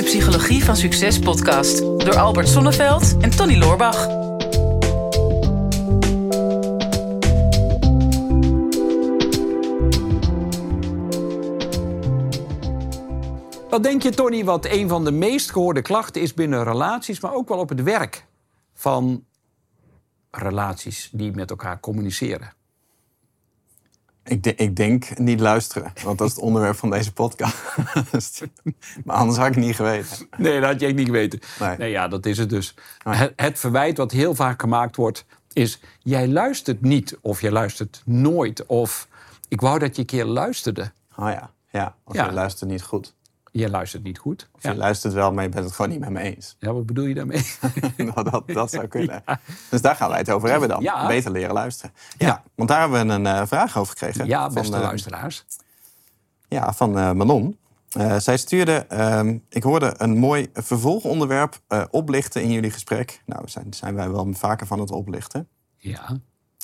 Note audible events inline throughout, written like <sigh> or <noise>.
de Psychologie van Succes podcast door Albert Sonneveld en Tony Loorbach. Wat denk je, Tony, wat een van de meest gehoorde klachten is binnen relaties, maar ook wel op het werk van relaties die met elkaar communiceren? Ik, de- ik denk niet luisteren, want dat is het onderwerp van deze podcast. <laughs> maar anders had ik het niet geweten. Nee, dat had je echt niet geweten. Nee. Nee, ja, dat is het dus. Het, het verwijt wat heel vaak gemaakt wordt, is... jij luistert niet, of je luistert nooit, of... ik wou dat je een keer luisterde. Oh ja, ja. of Ja. je luistert niet goed. Je luistert niet goed. Of Ja. je luistert wel, maar je bent het gewoon niet met me eens. ja, wat bedoel je daarmee? <laughs> Nou, dat, dat zou <laughs> kunnen. Dus daar gaan wij het over hebben dan. Ja. Beter leren luisteren. Ja, want daar hebben we een eh, vraag over gekregen. ja, van, beste eh, luisteraars. Ja, van eh, Manon. Eh, zij stuurde, ehm, ik hoorde een mooi vervolgonderwerp oplichten in jullie gesprek. Nou, zijn, zijn wij wel vaker van het oplichten. Ja.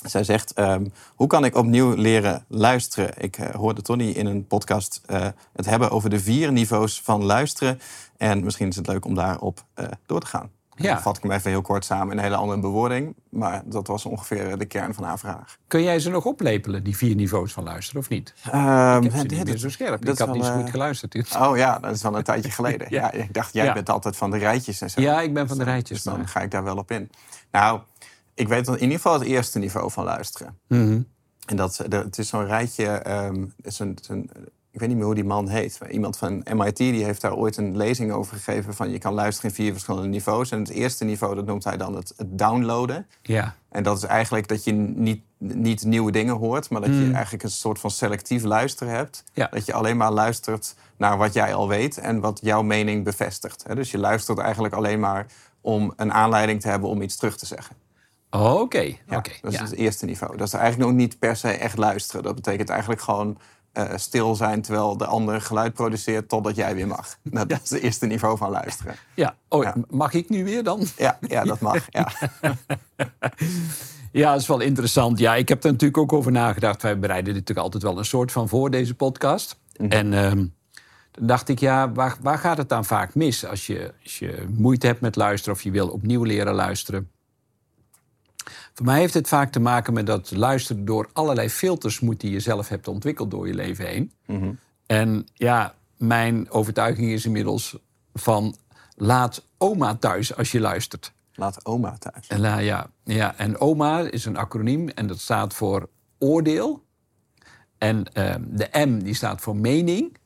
Zij zegt, ehm, hoe kan ik opnieuw leren luisteren? Ik eh, hoorde Tony in een podcast eh, het hebben over de vier niveaus van luisteren. En misschien is het leuk om daarop eh, door te gaan. Ja. Dan vat ik hem even heel kort samen in een hele andere bewoording. Maar dat was ongeveer de kern van haar vraag. Kun jij ze nog oplepelen, die vier niveaus van luisteren, of niet? Ehm, Ik heb ze dit- niet meer zo scherp. dat Ik had niet zo goed geluisterd. Oh ja, dat is wel een tijdje <laughs> geleden. ja. Ja. ik dacht, jij Ja. bent altijd van de rijtjes en zo. Ja, ik ben van de Dus rijtjes, Dus dan maar- ga ik daar wel op in. Nou, ik weet in ieder geval het eerste niveau van luisteren. Mhm. En dat, dat- het is zo'n rijtje, het is een, ik weet niet meer hoe die man heet. Iemand van MIT die heeft daar ooit een lezing over gegeven van je kan luisteren in vier verschillende niveaus. En het eerste niveau, dat noemt hij dan het, het downloaden. Ja. En dat is eigenlijk dat je niet, niet nieuwe dingen hoort, maar dat je eigenlijk een soort van selectief luisteren hebt. Ja. Dat je alleen maar luistert naar wat jij al weet en wat jouw mening bevestigt. Dus je luistert eigenlijk alleen maar om een aanleiding te hebben om iets terug te zeggen. Oké, Ja, oké. dat is ja. het eerste niveau. Dat is eigenlijk nog niet per se echt luisteren. Dat betekent eigenlijk gewoon eh, stil zijn terwijl de ander geluid produceert totdat jij weer mag. <laughs> Dat is het eerste niveau van luisteren. Ja. Oh, Ja. Mag ik nu weer dan? Ja, ja dat mag. Ja. <laughs> Ja, dat is wel interessant. Ja, ik heb er natuurlijk ook over nagedacht. Wij bereiden dit natuurlijk altijd wel een soort van voor, deze podcast. En ehm, dan dacht ik, ja, waar, waar gaat het dan vaak mis? Als je, als je moeite hebt met luisteren of je wil opnieuw leren luisteren. Voor mij heeft het vaak te maken met dat luisteren door allerlei filters moet die je zelf hebt ontwikkeld door je leven heen. En ja, mijn overtuiging is inmiddels van laat oma thuis als je luistert. Laat oma thuis. En, ja, ja, en OMA is een acroniem en dat staat voor oordeel. En ehm, de M die staat voor mening.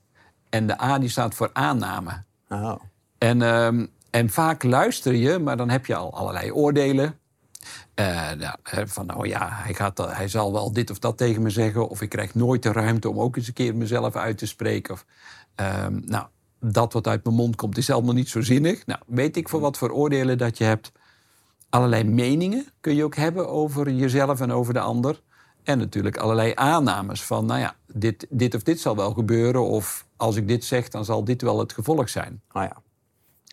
En de A die staat voor aanname. Oh. En, ehm, en vaak luister je, maar dan heb je al allerlei oordelen. Eh, nou, van, oh ja, hij, gaat, hij zal wel dit of dat tegen me zeggen. Of ik krijg nooit de ruimte om ook eens een keer mezelf uit te spreken. Of, ehm, nou, dat wat uit mijn mond komt is allemaal niet zo zinnig. Nou, weet ik voor wat voor oordelen dat je hebt. Allerlei meningen kun je ook hebben over jezelf en over de ander. En natuurlijk allerlei aannames van, nou ja, dit, dit of dit zal wel gebeuren. Of als ik dit zeg, dan zal dit wel het gevolg zijn. Oh ja.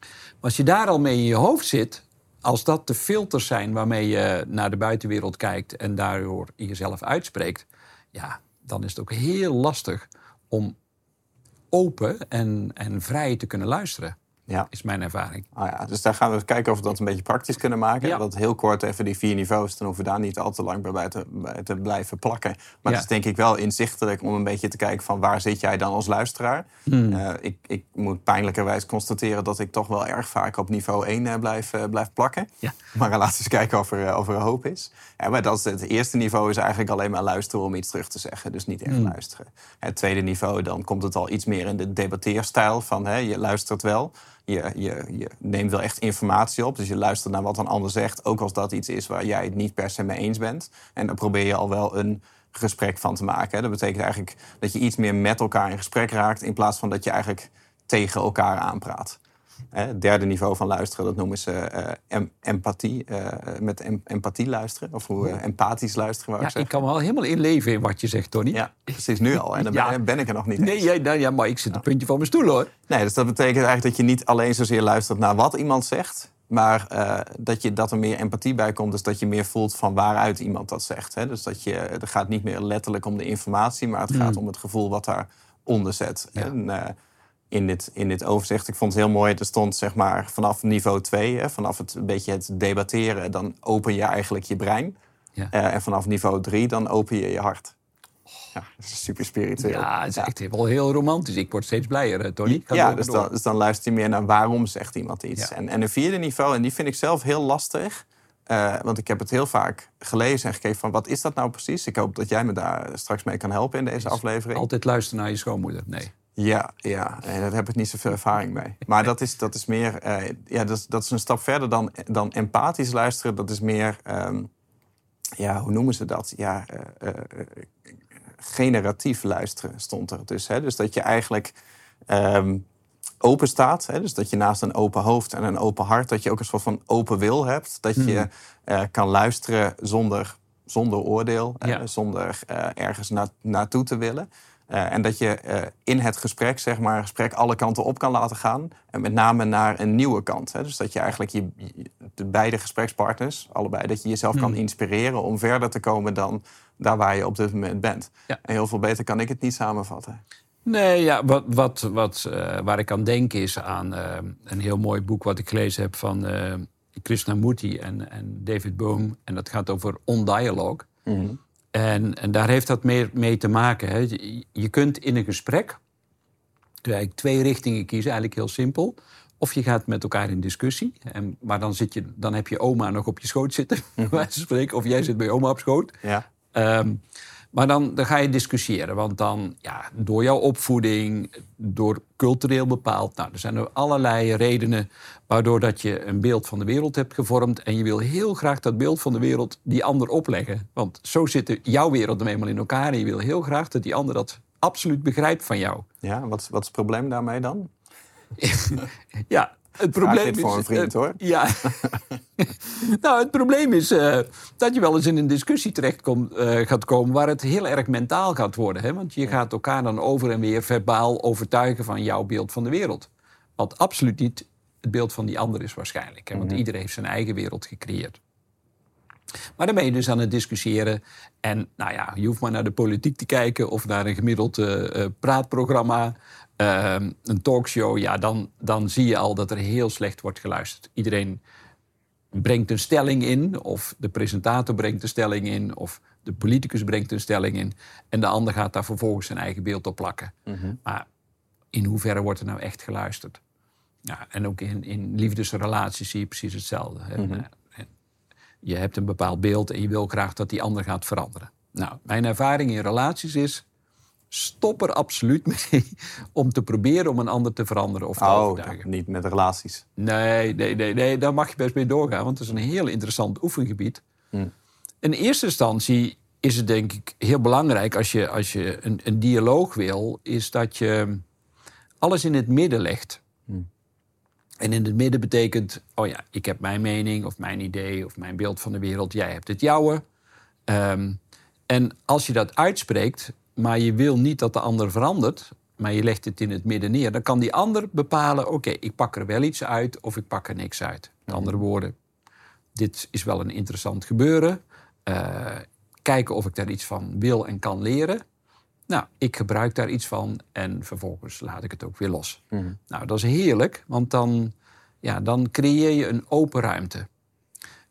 Maar als je daar al mee in je hoofd zit, als dat de filters zijn waarmee je naar de buitenwereld kijkt en daardoor jezelf uitspreekt, ja, dan is het ook heel lastig om open en, en vrij te kunnen luisteren, Ja. is mijn ervaring. Oh ja, dus daar gaan we kijken of we dat een beetje praktisch kunnen maken. Ja. Dat heel kort even die vier niveaus, dan hoeven we daar niet al te lang bij te, bij te blijven plakken. Maar Ja. het is denk ik wel inzichtelijk om een beetje te kijken van waar zit jij dan als luisteraar. Hmm. Eh, ik, ik moet pijnlijkerwijs constateren dat ik toch wel erg vaak op niveau 1 eh, blijf, blijf plakken. Ja. Maar laten we eens kijken of er, of er hoop is. Ja, maar dat is het eerste niveau is eigenlijk alleen maar luisteren om iets terug te zeggen. Dus niet echt Hmm. luisteren. Het tweede niveau, dan komt het al iets meer in de debatteerstijl. Van hè, je luistert wel. Je, neemt wel echt informatie op. Dus je luistert naar wat een ander zegt. Ook als dat iets is waar jij het niet per se mee eens bent. En dan probeer je al wel een gesprek van te maken. Dat betekent eigenlijk dat je iets meer met elkaar in gesprek raakt. In plaats van dat je eigenlijk tegen elkaar aanpraat. Hè, Het derde niveau van luisteren, dat noemen ze eh, em- empathie. eh, met em- empathie luisteren. Of hoe eh, empathisch luisteren, wou Ja, ik zeggen. ik kan me al helemaal inleven in wat je zegt, Tony. Ja, precies nu al. En <laughs> dan Ja. ben, ik er nog niet Nee, jij, nou, ja, maar ik zit het puntje van mijn stoel, hoor. Nee, dus dat betekent eigenlijk dat je niet alleen zozeer luistert naar wat iemand zegt, maar dat, je, dat er meer empathie bij komt. Dus dat je meer voelt van waaruit iemand dat zegt. Hè? Dus dat je, het gaat niet meer letterlijk om de informatie, maar het gaat om het gevoel wat daaronder. Ja. En, in dit, in dit overzicht. Ik vond het heel mooi. Er stond zeg maar vanaf niveau 2, hè, vanaf het een beetje het debatteren, dan open je eigenlijk je brein. Ja. Eh, en vanaf niveau 3, dan open je je hart. Ja, dat is super spiritueel. Ja, het is echt wel heel romantisch. Ik word steeds blijer, eh, Tony. Ja, dus dan, dus dan luister je meer naar waarom zegt iemand iets. Ja. En, en een vierde niveau, en die vind ik zelf heel lastig. eh, want ik heb het heel vaak gelezen en gekeken van wat is dat nou precies? Ik hoop dat jij me daar straks mee kan helpen in deze aflevering. Altijd luisteren naar je schoonmoeder. Nee. Ja, ja, en daar heb ik niet zoveel ervaring mee. Maar dat is, dat is meer, eh, ja, dat is, dat is een stap verder dan, dan empathisch luisteren. Dat is meer, ehm, ja, hoe noemen ze dat? Ja, eh, eh, generatief luisteren stond er dus. Hè? Dus dat je eigenlijk ehm, open staat. Hè? Dus dat je naast een open hoofd en een open hart, dat je ook een soort van open wil hebt. Dat je eh, kan luisteren zonder, zonder oordeel, Ja. zonder ergens na, naartoe te willen. Eh, en dat je eh, in het gesprek, zeg maar, gesprek alle kanten op kan laten gaan. En met name naar een nieuwe kant. Hè? Dus dat je eigenlijk je, de beide gesprekspartners, allebei, dat je jezelf kan inspireren om verder te komen dan daar waar je op dit moment bent. Ja. En heel veel beter kan ik het niet samenvatten. Nee, ja, wat, wat, wat, eh, waar ik aan denk is aan een heel mooi boek wat ik gelezen heb van Krishnamurti en, en David Bohm. En dat gaat over on-dialogue. En, en daar heeft dat mee, mee te maken. Hè. Je, je kunt in een gesprek eigenlijk twee richtingen kiezen, eigenlijk heel simpel. Of je gaat met elkaar in discussie, en, maar dan, zit je, dan heb je oma nog op je schoot zitten, <laughs> spreken. Of jij zit bij oma op schoot. Ja. Ehm, maar dan, dan ga je discussiëren. Want dan, ja, door jouw opvoeding, door cultureel bepaald... Nou, er zijn er allerlei redenen waardoor dat je een beeld van de wereld hebt gevormd. En je wil heel graag dat beeld van de wereld die ander opleggen. Want zo zit jouw wereld nou eenmaal in elkaar. En je wil heel graag dat die ander dat absoluut begrijpt van jou. Ja, wat, wat is het probleem daarmee dan? <laughs> Ja, het probleem dit is... voor een vriend, eh, hoor. <laughs> Ja. <laughs> nou, het probleem is eh, dat je wel eens in een discussie terecht komt, eh, gaat komen... waar het heel erg mentaal gaat worden. Hè? Want je gaat elkaar dan over en weer verbaal overtuigen van jouw beeld van de wereld. Wat absoluut niet het beeld van die ander is waarschijnlijk. Hè? Want iedereen heeft zijn eigen wereld gecreëerd. Maar dan ben je dus aan het discussiëren. En nou ja, je hoeft maar naar de politiek te kijken of naar een gemiddeld eh, praatprogramma, eh, een talkshow. Ja, dan, dan zie je al dat er heel slecht wordt geluisterd. Iedereen brengt een stelling in, of de presentator brengt een stelling in, of de politicus brengt een stelling in. En de ander gaat daar vervolgens zijn eigen beeld op plakken. Maar in hoeverre wordt er nou echt geluisterd? Ja, en ook in, in liefdesrelaties zie je precies hetzelfde. Hè? En Je hebt een bepaald beeld en je wil graag dat die ander gaat veranderen. Nou, mijn ervaring in relaties is... stop er absoluut <laughs> mee om te proberen om een ander te veranderen of te Oh, overtuigen. niet met relaties. Nee, nee, nee, nee, daar mag je best mee doorgaan, want het is een heel interessant oefengebied. In eerste instantie is het denk ik heel belangrijk als je, als je een, een dialoog wil, is dat je alles in het midden legt. En in het midden betekent, oh ja, ik heb mijn mening of mijn idee of mijn beeld van de wereld, jij hebt het jouwe. Ehm, en als je dat uitspreekt, maar je wil niet dat de ander verandert, maar je legt het in het midden neer, dan kan die ander bepalen: oké, ik pak er wel iets uit of ik pak er niks uit. Met andere woorden, dit is wel een interessant gebeuren. Eh, kijken of ik daar iets van wil en kan leren. Nou, ik gebruik daar iets van en vervolgens laat ik het ook weer los. Nou, dat is heerlijk, want dan, ja, dan creëer je een open ruimte.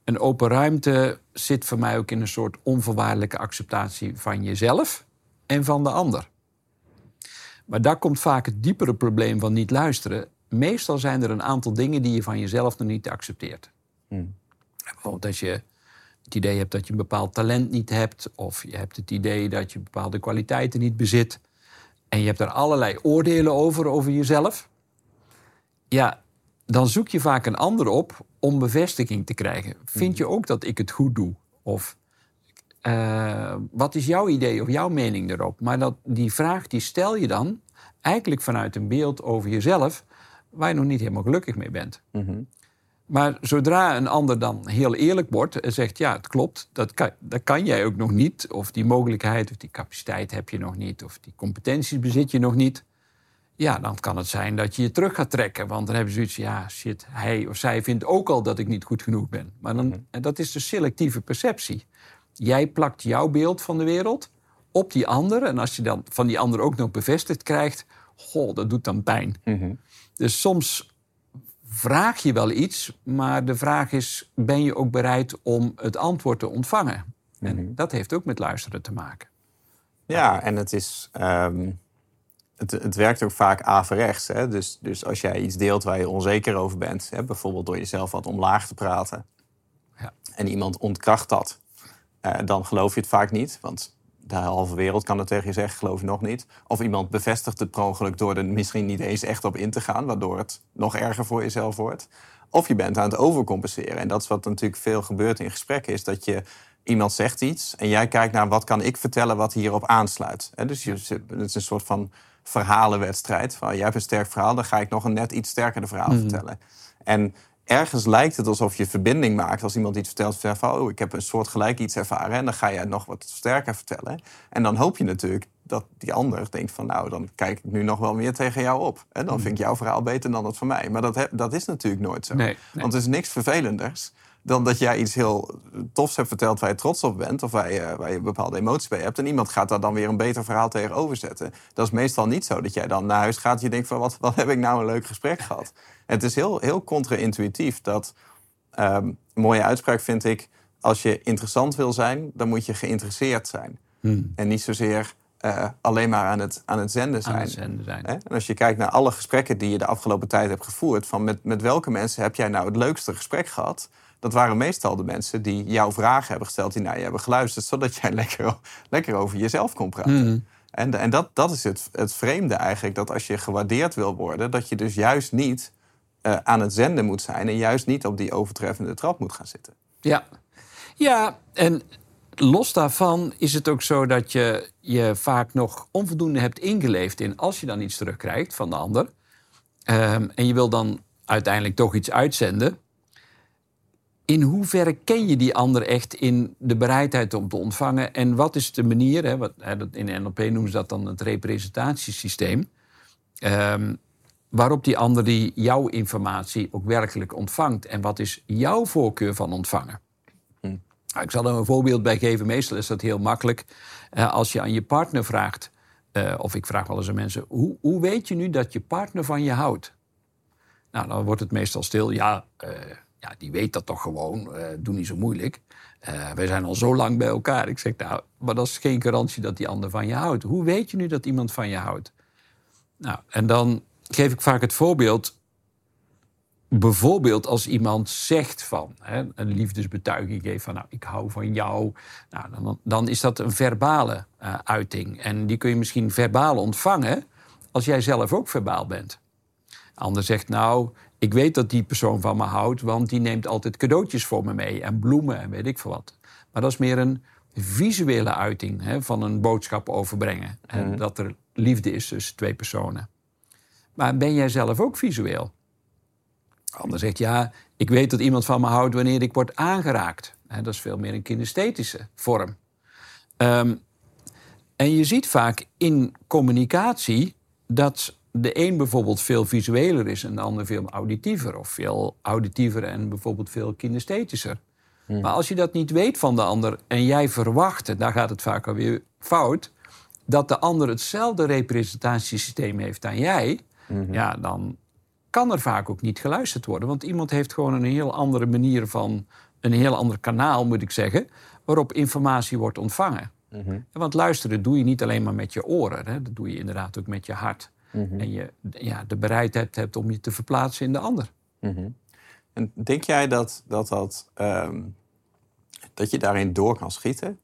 Een open ruimte zit voor mij ook in een soort onvoorwaardelijke acceptatie van jezelf en van de ander. Maar daar komt vaak het diepere probleem van niet luisteren. Meestal zijn er een aantal dingen die je van jezelf nog niet accepteert. Bijvoorbeeld als je het idee hebt dat je een bepaald talent niet hebt, of je hebt het idee dat je bepaalde kwaliteiten niet bezit, en je hebt er allerlei oordelen over, over jezelf, ja, dan zoek je vaak een ander op om bevestiging te krijgen. Vind je ook dat ik het goed doe? Of eh, wat is jouw idee of jouw mening erop? Maar dat, die vraag die stel je dan eigenlijk vanuit een beeld over jezelf waar je nog niet helemaal gelukkig mee bent. Maar zodra een ander dan heel eerlijk wordt en zegt: Ja, het klopt, dat kan, dat kan jij ook nog niet. Of die mogelijkheid of die capaciteit heb je nog niet. Of die competenties bezit je nog niet. Ja, dan kan het zijn dat je je terug gaat trekken. Want dan hebben ze zoiets ja, shit, hij of zij vindt ook al dat ik niet goed genoeg ben. Maar dan, en dat is de selectieve perceptie. Jij plakt jouw beeld van de wereld op die ander. En als je dan van die ander ook nog bevestigd krijgt... goh, dat doet dan pijn. Dus soms vraag je wel iets, maar de vraag is: ben je ook bereid om het antwoord te ontvangen? En dat heeft ook met luisteren te maken. Ja, en het is. ehm, het, het werkt ook vaak averechts. Hè? Dus, dus als jij iets deelt waar je onzeker over bent, hè, bijvoorbeeld door jezelf wat omlaag te praten, Ja. en iemand ontkracht dat, eh, dan geloof je het vaak niet. Want de halve wereld kan het tegen je zeggen, geloof je nog niet. Of iemand bevestigt het per ongeluk door er misschien niet eens echt op in te gaan, waardoor het nog erger voor jezelf wordt. Of je bent aan het overcompenseren. En dat is wat natuurlijk veel gebeurt in gesprekken, is dat je iemand zegt iets en jij kijkt naar wat kan ik vertellen wat hierop aansluit. Dus je, het is een soort van verhalenwedstrijd. Van, jij hebt een sterk verhaal, dan ga ik nog een net iets sterker verhaal vertellen. En ergens lijkt het alsof je verbinding maakt als iemand iets vertelt. Van, oh, ik heb een soort gelijk iets ervaren. En dan ga jij nog wat sterker vertellen. En dan hoop je natuurlijk dat die ander denkt van... nou, dan kijk ik nu nog wel meer tegen jou op. En dan vind ik jouw verhaal beter dan dat van mij. Maar dat, dat is natuurlijk nooit zo. Nee, nee. Want er is niks vervelenders dan dat jij iets heel tofs hebt verteld waar je trots op bent... of waar je, waar je een bepaalde emotie bij hebt... en iemand gaat daar dan weer een beter verhaal tegenover zetten. Dat is meestal niet zo dat jij dan naar huis gaat... en je denkt van, wat, wat heb ik nou een leuk gesprek gehad. Het is heel, heel contra-intuïtief dat... ehm, een mooie uitspraak vind ik... als je interessant wil zijn, dan moet je geïnteresseerd zijn. En niet zozeer eh, alleen maar aan het, aan het zenden zijn. Aan het zenden zijn. Hè? En als je kijkt naar alle gesprekken die je de afgelopen tijd hebt gevoerd, van met, met welke mensen heb jij nou het leukste gesprek gehad? Dat waren meestal de mensen die jouw vragen hebben gesteld, die naar je hebben geluisterd, zodat jij <laughs> lekker, lekker over jezelf kon praten. En, en dat, dat is het, het vreemde eigenlijk, dat als je gewaardeerd wil worden, dat je dus juist niet eh, aan het zenden moet zijn en juist niet op die overtreffende trap moet gaan zitten. Ja. ja, en los daarvan is het ook zo dat je je vaak nog onvoldoende hebt ingeleefd in als je dan iets terugkrijgt van de ander. ehm, en je wil dan uiteindelijk toch iets uitzenden. In hoeverre ken je die ander echt in de bereidheid om te ontvangen? En wat is de manier, hè, wat, in NLP noemen ze dat dan het representatiesysteem, ehm, waarop die ander die jouw informatie ook werkelijk ontvangt? En wat is jouw voorkeur van ontvangen? Nou, Ik zal er een voorbeeld bij geven. Meestal is dat heel makkelijk. Eh, als je aan je partner vraagt, eh, of ik vraag wel eens aan mensen: hoe, hoe weet je nu dat je partner van je houdt? Nou, dan wordt het meestal stil. Ja, eh, ja die weet dat toch gewoon. eh doe niet zo moeilijk. Eh wij zijn al zo lang bij elkaar. Ik zeg, nou, maar dat is geen garantie dat die ander van je houdt. Hoe weet je nu dat iemand van je houdt? Nou, en dan geef ik vaak het voorbeeld. Bijvoorbeeld als iemand zegt van, hè, een liefdesbetuiging geeft van, nou, ik hou van jou. Nou, dan, dan is dat een verbale eh, uiting. En die kun je misschien verbaal ontvangen als jij zelf ook verbaal bent. Ander zegt, nou, ik weet dat die persoon van me houdt, want die neemt altijd cadeautjes voor me mee en bloemen en weet ik veel wat. Maar dat is meer een visuele uiting hè, van een boodschap overbrengen. En dat er liefde is tussen twee personen. Maar ben jij zelf ook visueel? Ander zegt, ja, ik weet dat iemand van me houdt wanneer ik word aangeraakt. Hè, dat is veel meer een kinesthetische vorm. Ehm, en je ziet vaak in communicatie dat de een bijvoorbeeld veel visueler is en de ander veel auditiever. Of veel auditiever en bijvoorbeeld veel kinesthetischer. Maar als je dat niet weet van de ander en jij verwacht, en daar gaat het vaak alweer fout, dat de ander hetzelfde representatiesysteem heeft dan jij, ja, dan kan er vaak ook niet geluisterd worden. Want iemand heeft gewoon een heel andere manier van, een heel ander kanaal moet ik zeggen, waarop informatie wordt ontvangen. Want luisteren doe je niet alleen maar met je oren, hè? dat doe je inderdaad ook met je hart. En je ja, de bereidheid hebt om je te verplaatsen in de ander. En denk jij dat, dat, dat, ehm, dat je daarin door kan schieten?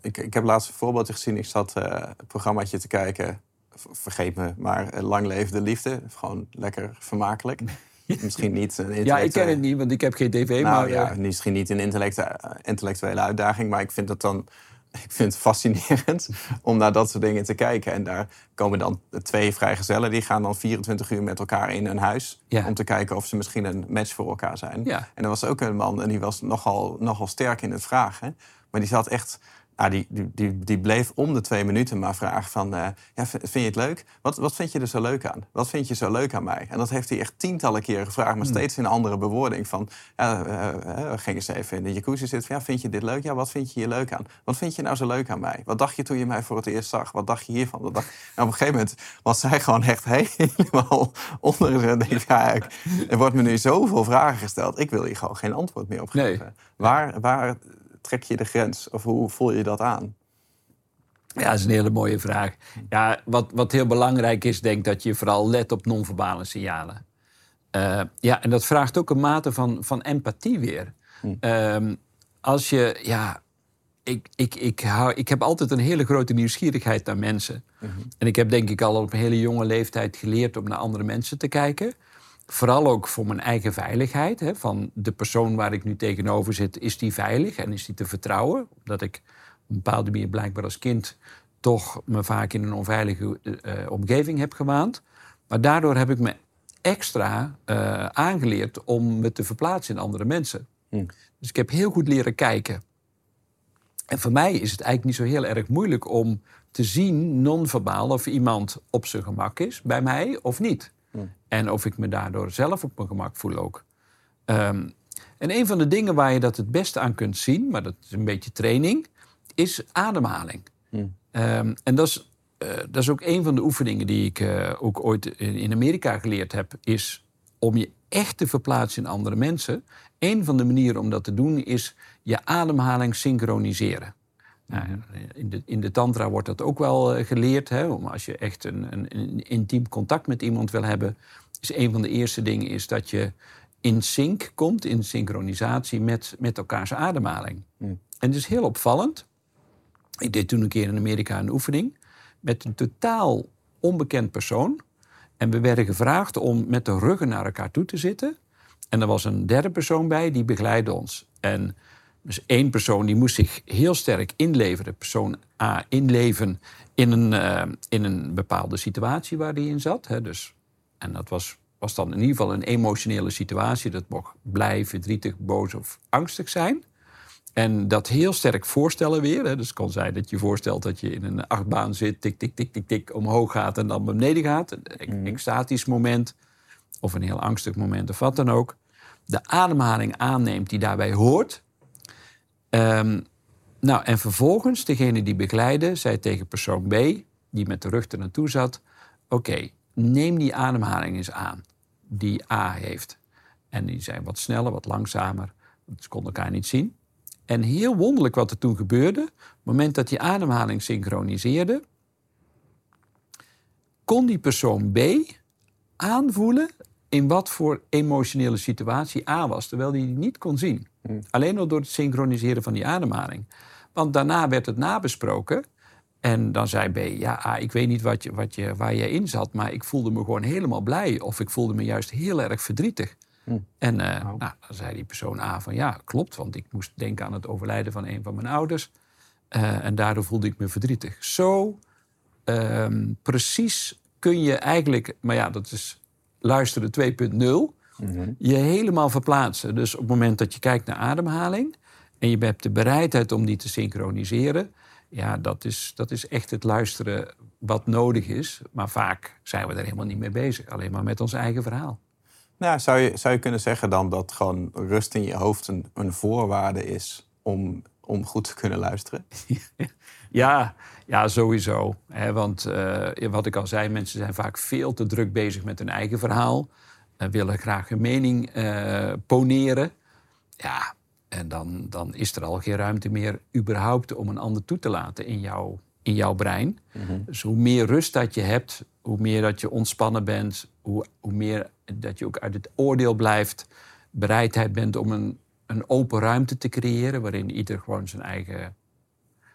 Ik, ik heb laatst een voorbeeldje gezien. Ik zat eh een programmaatje te kijken. Vergeet me, maar eh, Lang Leven de Liefde. Gewoon lekker vermakelijk. <laughs> Misschien niet een Ja, ik ken het niet, want ik heb geen tv. Nou maar, ja, eh, misschien niet een intellectu- intellectuele uitdaging, maar ik vind het dan <laughs> ik vind het fascinerend om naar dat soort dingen te kijken. En daar komen dan twee vrijgezellen, die gaan dan 24 uur met elkaar in een huis. Ja. Om te kijken of ze misschien een match voor elkaar zijn. Ja. En er was ook een man en die was nogal, nogal sterk in het vragen. Maar die zat echt Ah, die, die, die, die bleef om de twee minuten maar vragen van... eh, ja, vind je het leuk? Wat, wat vind je er zo leuk aan? Wat vind je zo leuk aan mij? En dat heeft hij echt tientallen keren gevraagd... maar steeds in een andere bewoording. Van, ja, eh, eh, we gingen ze even in de jacuzzi zitten. Van, ja, vind je dit leuk? Ja, wat vind je hier leuk aan? Wat vind je nou zo leuk aan mij? Wat dacht je toen je mij voor het eerst zag? Wat dacht je hiervan? Wat dacht... En op een gegeven moment was zij gewoon echt helemaal <laughs> onder. En denk, ik, ja, ik- er wordt me nu zoveel vragen gesteld. Ik wil hier gewoon geen antwoord meer op Nee. geven. Waar, waar trek je de grens? Of hoe voel je dat aan? Ja, dat is een hele mooie vraag. Ja, wat, wat heel belangrijk is, denk ik dat je vooral let op non-verbale signalen. Eh, ja, en dat vraagt ook een mate van, van empathie weer. Ehm, als je, ja, ik, ik, ik, hou, ik heb altijd een hele grote nieuwsgierigheid naar mensen. En ik heb denk ik al op een hele jonge leeftijd geleerd om naar andere mensen te kijken. Vooral ook voor mijn eigen veiligheid. Hè, van de persoon waar ik nu tegenover zit, is die veilig en is die te vertrouwen? Omdat ik op een bepaalde manier blijkbaar als kind toch me vaak in een onveilige eh, omgeving heb gewaand. Maar daardoor heb ik me extra eh, aangeleerd om me te verplaatsen in andere mensen. Dus ik heb heel goed leren kijken. En voor mij is het eigenlijk niet zo heel erg moeilijk om te zien, non-verbaal, of iemand op zijn gemak is bij mij of niet. En of ik me daardoor zelf op mijn gemak voel ook. Ehm, en een van de dingen waar je dat het beste aan kunt zien, maar dat is een beetje training, is ademhaling. Ehm, en dat is, eh, dat is ook een van de oefeningen die ik eh, ook ooit in, in Amerika geleerd heb, is om je echt te verplaatsen in andere mensen. Een van de manieren om dat te doen is je ademhaling synchroniseren. Nou, in, de, in de tantra wordt dat ook wel eh, geleerd. Hè, om als je echt een, een, een intiem contact met iemand wil hebben... is een van de eerste dingen is dat je in sync komt, in synchronisatie met, met elkaars ademhaling. En het is heel opvallend. Ik deed toen een keer in Amerika een oefening met een totaal onbekend persoon. En we werden gevraagd om met de ruggen naar elkaar toe te zitten. En er was een derde persoon bij die begeleidde ons. En dus één persoon die moest zich heel sterk inleveren, persoon A, inleven in een, eh, in een bepaalde situatie waar hij in zat. Hè. Dus, en dat was, was dan in ieder geval een emotionele situatie. Dat mocht blij, verdrietig, boos of angstig zijn. En dat heel sterk voorstellen weer. Hè. Dus het kan zijn dat je voorstelt dat je in een achtbaan zit, tik, tik, tik, tik, tik, omhoog gaat en dan beneden gaat. Een extatisch moment of een heel angstig moment of wat dan ook. De ademhaling aanneemt die daarbij hoort. Ehm, nou, en vervolgens, degene die begeleidde, zei tegen persoon B, die met de rug er naartoe zat: Oké, neem die ademhaling eens aan, die A heeft. En die zei wat sneller, wat langzamer, ze konden elkaar niet zien. En heel wonderlijk wat er toen gebeurde, op het moment dat die ademhaling synchroniseerde, kon die persoon B aanvoelen in wat voor emotionele situatie A was, terwijl hij die niet kon zien. Alleen al door het synchroniseren van die ademhaling. Want daarna werd het nabesproken. En dan zei B, ja, A, ik weet niet wat je, wat je, waar je in zat, maar ik voelde me gewoon helemaal blij. Of ik voelde me juist heel erg verdrietig. En eh, nou, dan zei die persoon A van, ja, klopt, want ik moest denken aan het overlijden van een van mijn ouders. Eh, en daardoor voelde ik me verdrietig. Zo ehm, precies kun je eigenlijk, maar ja, dat is luisteren 2.0, je helemaal verplaatsen. Dus op het moment dat je kijkt naar ademhaling en je hebt de bereidheid om die te synchroniseren, ja, dat is, dat is echt het luisteren wat nodig is. Maar vaak zijn we er helemaal niet mee bezig, alleen maar met ons eigen verhaal. Nou, zou je, zou je kunnen zeggen dan dat gewoon rust in je hoofd een, een voorwaarde is om, om goed te kunnen luisteren? <laughs> Ja, ja sowieso. Want eh, wat ik al zei, mensen zijn vaak veel te druk bezig met hun eigen verhaal. Uh, willen graag hun mening uh, poneren. Ja, en dan, dan is er al geen ruimte meer überhaupt om een ander toe te laten in, jou, in jouw brein. Mm-hmm. Dus hoe meer rust dat je hebt, hoe meer dat je ontspannen bent, hoe, hoe meer dat je ook uit het oordeel blijft, bereidheid bent om een, een open ruimte te creëren waarin ieder gewoon zijn eigen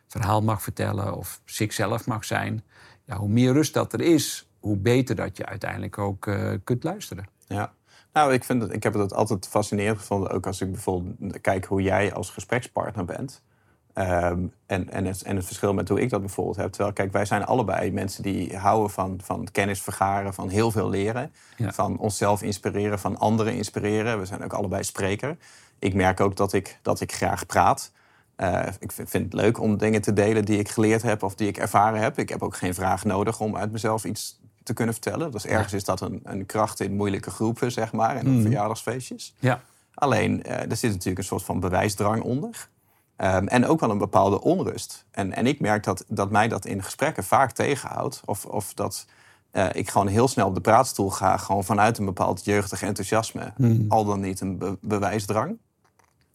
verhaal mag vertellen of zichzelf mag zijn. Ja, hoe meer rust dat er is, hoe beter dat je uiteindelijk ook uh, kunt luisteren. Ja. Nou, ik, vind het, ik heb het altijd fascinerend gevonden, ook als ik bijvoorbeeld kijk hoe jij als gesprekspartner bent. Um, en, en, het, en het verschil met hoe ik dat bijvoorbeeld heb. Terwijl, kijk, wij zijn allebei mensen die houden van, van kennis vergaren, van heel veel leren. Ja. Van onszelf inspireren, van anderen inspireren. We zijn ook allebei spreker. Ik merk ook dat ik, dat ik graag praat. Uh, ik vind het leuk om dingen te delen die ik geleerd heb of die ik ervaren heb. Ik heb ook geen vraag nodig om uit mezelf iets te kunnen vertellen. Dus ergens is dat een, een, kracht in moeilijke groepen, zeg maar, en op mm. verjaardagsfeestjes. Ja. Alleen, uh, er zit natuurlijk een soort van bewijsdrang onder. Um, en ook wel een bepaalde onrust. En, en ik merk dat, dat mij dat in gesprekken vaak tegenhoudt. Of, of dat uh, ik gewoon heel snel op de praatstoel ga, gewoon vanuit een bepaald jeugdig enthousiasme, mm. al dan niet een be bewijsdrang.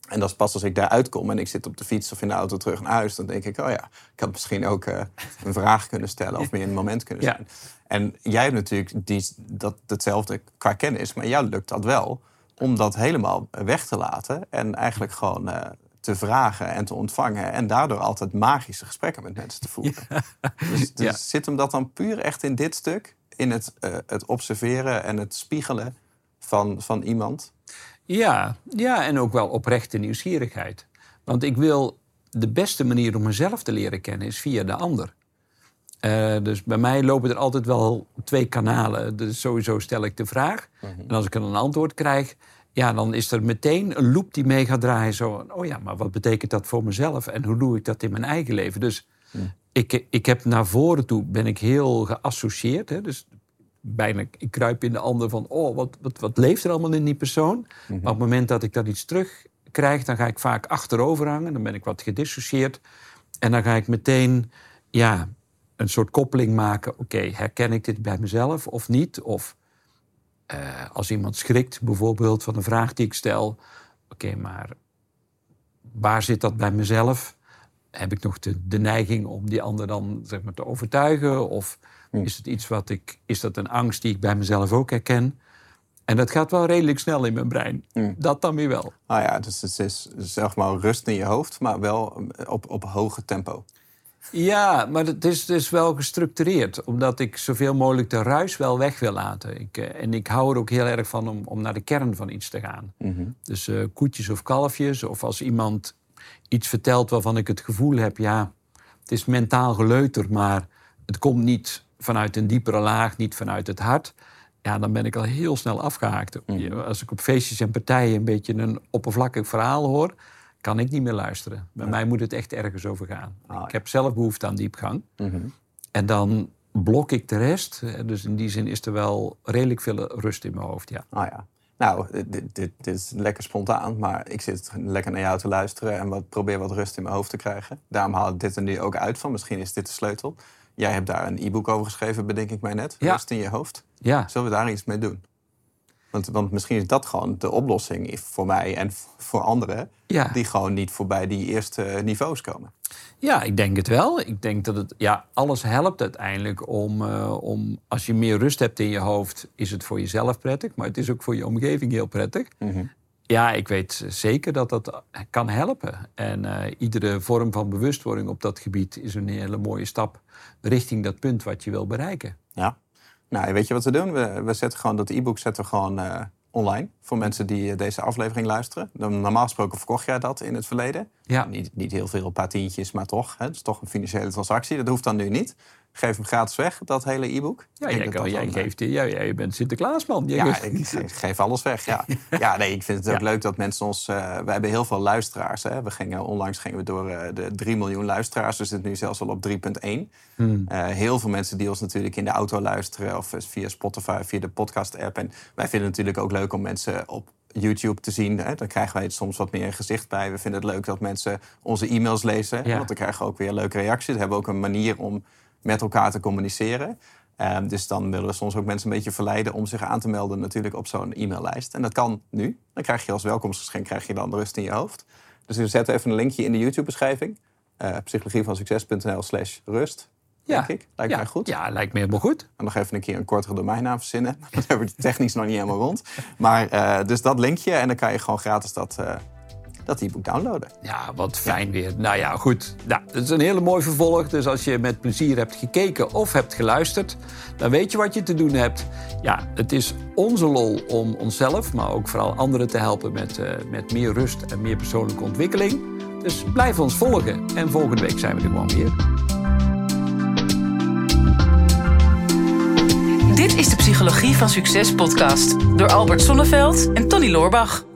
En dat is pas als ik daaruit kom en ik zit op de fiets of in de auto terug naar huis, dan denk ik, oh ja, ik had misschien ook uh, een vraag kunnen stellen of meer een moment kunnen zijn. Ja. En jij hebt natuurlijk die, dat, hetzelfde qua kennis, maar jou lukt dat wel om dat helemaal weg te laten en eigenlijk gewoon uh, te vragen en te ontvangen. En daardoor altijd magische gesprekken met mensen te voeren. <laughs> Dus, dus zit hem dat dan puur echt in dit stuk? In het, uh, het observeren en het spiegelen van, van iemand? Ja, ja, en ook wel oprechte nieuwsgierigheid. Want ik wil de beste manier om mezelf te leren kennen is via de ander. Uh, dus bij mij lopen er altijd wel twee kanalen. Dus sowieso stel ik de vraag. Mhm. En als ik dan een antwoord krijg, ja, dan is er meteen een loop die mee gaat draaien. Zo, oh ja, maar wat betekent dat voor mezelf en hoe doe ik dat in mijn eigen leven? Dus ik, ik heb naar voren toe ben ik heel geassocieerd. Hè? Dus bijna, ik kruip in de ander van, oh, wat, wat, wat leeft er allemaal in die persoon? Mhm. Maar op het moment dat ik dat iets terugkrijg, dan ga ik vaak achterover hangen. Dan ben ik wat gedissocieerd. En dan ga ik meteen, ja, een soort koppeling maken. Oké, herken ik dit bij mezelf of niet? Of uh, als iemand schrikt bijvoorbeeld van een vraag die ik stel. Oké, maar waar zit dat bij mezelf? Heb ik nog de, de neiging om die ander dan zeg maar, te overtuigen? Of hm. is het iets wat ik. Is dat een angst die ik bij mezelf ook herken? En dat gaat wel redelijk snel in mijn brein. Hm. Dat dan weer wel. Ah ja, dus het is zeg maar rust in je hoofd, maar wel op, op hoge tempo. Ja, maar het is dus wel gestructureerd. Omdat ik zoveel mogelijk de ruis wel weg wil laten. Ik, uh, en ik hou er ook heel erg van om, om naar de kern van iets te gaan. Mhm. Dus uh, koetjes of kalfjes. Of als iemand iets vertelt waarvan ik het gevoel heb... ja, het is mentaal geleuter, maar het komt niet vanuit een diepere laag, niet vanuit het hart... Ja, dan ben ik al heel snel afgehaakt. Mhm. Als ik op feestjes en partijen een beetje een oppervlakkig verhaal hoor kan ik niet meer luisteren. Bij mij moet het echt ergens over gaan. Ah, ik heb zelf behoefte aan diepgang. Mhm. En dan blok ik de rest. Dus in die zin is er wel redelijk veel rust in mijn hoofd, ja. Ah ja. Nou, dit, dit, dit, is lekker spontaan, maar ik zit lekker naar jou te luisteren en wat, probeer wat rust in mijn hoofd te krijgen. Daarom haal ik dit er nu ook uit van. Misschien is dit de sleutel. Jij hebt daar een e-book over geschreven, bedenk ik mij net. Rust in je hoofd. Ja. Zullen we daar iets mee doen? Want, want misschien is dat gewoon de oplossing voor mij en voor anderen. Die gewoon niet voorbij die eerste niveaus komen. Ja, ik denk het wel. Ik denk dat het, ja, alles helpt uiteindelijk om, uh, om, als je meer rust hebt in je hoofd, is het voor jezelf prettig, maar het is ook voor je omgeving heel prettig. Mhm. Ja, ik weet zeker dat dat kan helpen. En uh, iedere vorm van bewustwording op dat gebied is een hele mooie stap richting dat punt wat je wil bereiken. Ja, nou, weet je wat we doen? We, we zetten gewoon dat e-book zetten we gewoon uh, online voor mensen die eh, deze aflevering luisteren. Normaal gesproken verkocht jij dat in het verleden. Ja. Niet, niet heel veel, een paar tientjes, maar toch. Hè? Het is toch een financiële transactie. Dat hoeft dan nu niet geef hem gratis weg, dat hele e-book. Ja, jij, kan, jij, geeft, ja, jij bent Sinterklaasman. Ja, ik <laughs> geef alles weg. Ja. <laughs> ja, nee, ik vind het ook leuk dat mensen ons... Uh, we hebben heel veel luisteraars. Hè. We gingen, onlangs gingen we door uh, de 3 miljoen luisteraars. Dus het nu zelfs al op 3,1. Hmm. Uh, heel veel mensen die ons natuurlijk in de auto luisteren... of via Spotify, via de podcast-app. En wij vinden het natuurlijk ook leuk om mensen op YouTube te zien. Hè. Dan krijgen wij soms wat meer gezicht bij. We vinden het leuk dat mensen onze e-mails lezen. Want dan krijgen we ook weer leuke reacties. We hebben ook een manier om met elkaar te communiceren. Um, dus dan willen we soms ook mensen een beetje verleiden om zich aan te melden natuurlijk op zo'n e-maillijst. En dat kan nu. Dan krijg je als welkomstgeschenk krijg je dan rust in je hoofd. Dus we zetten even een linkje in de YouTube-beschrijving. Uh, psychologievansucces.nl slash rust. Ja. Denk ik. Lijkt ja. mij goed. Ja, lijkt me helemaal goed. En nog even een keer een kortere domeinnaam verzinnen. <laughs> Dat hebben we technisch nog niet helemaal rond. Maar uh, dus dat linkje en dan kan je gewoon gratis dat... Uh, dat e-book downloaden. Ja, wat fijn weer. Nou ja, goed. Nou, het is een hele mooi vervolg. Dus als je met plezier hebt gekeken of hebt geluisterd, dan weet je wat je te doen hebt. Ja, het is onze lol om onszelf, maar ook vooral anderen te helpen met, uh, met meer rust en meer persoonlijke ontwikkeling. Dus blijf ons volgen. En volgende week zijn we er gewoon weer. Dit is de Psychologie van Succes podcast door Albert Sonneveld en Tony Loorbach.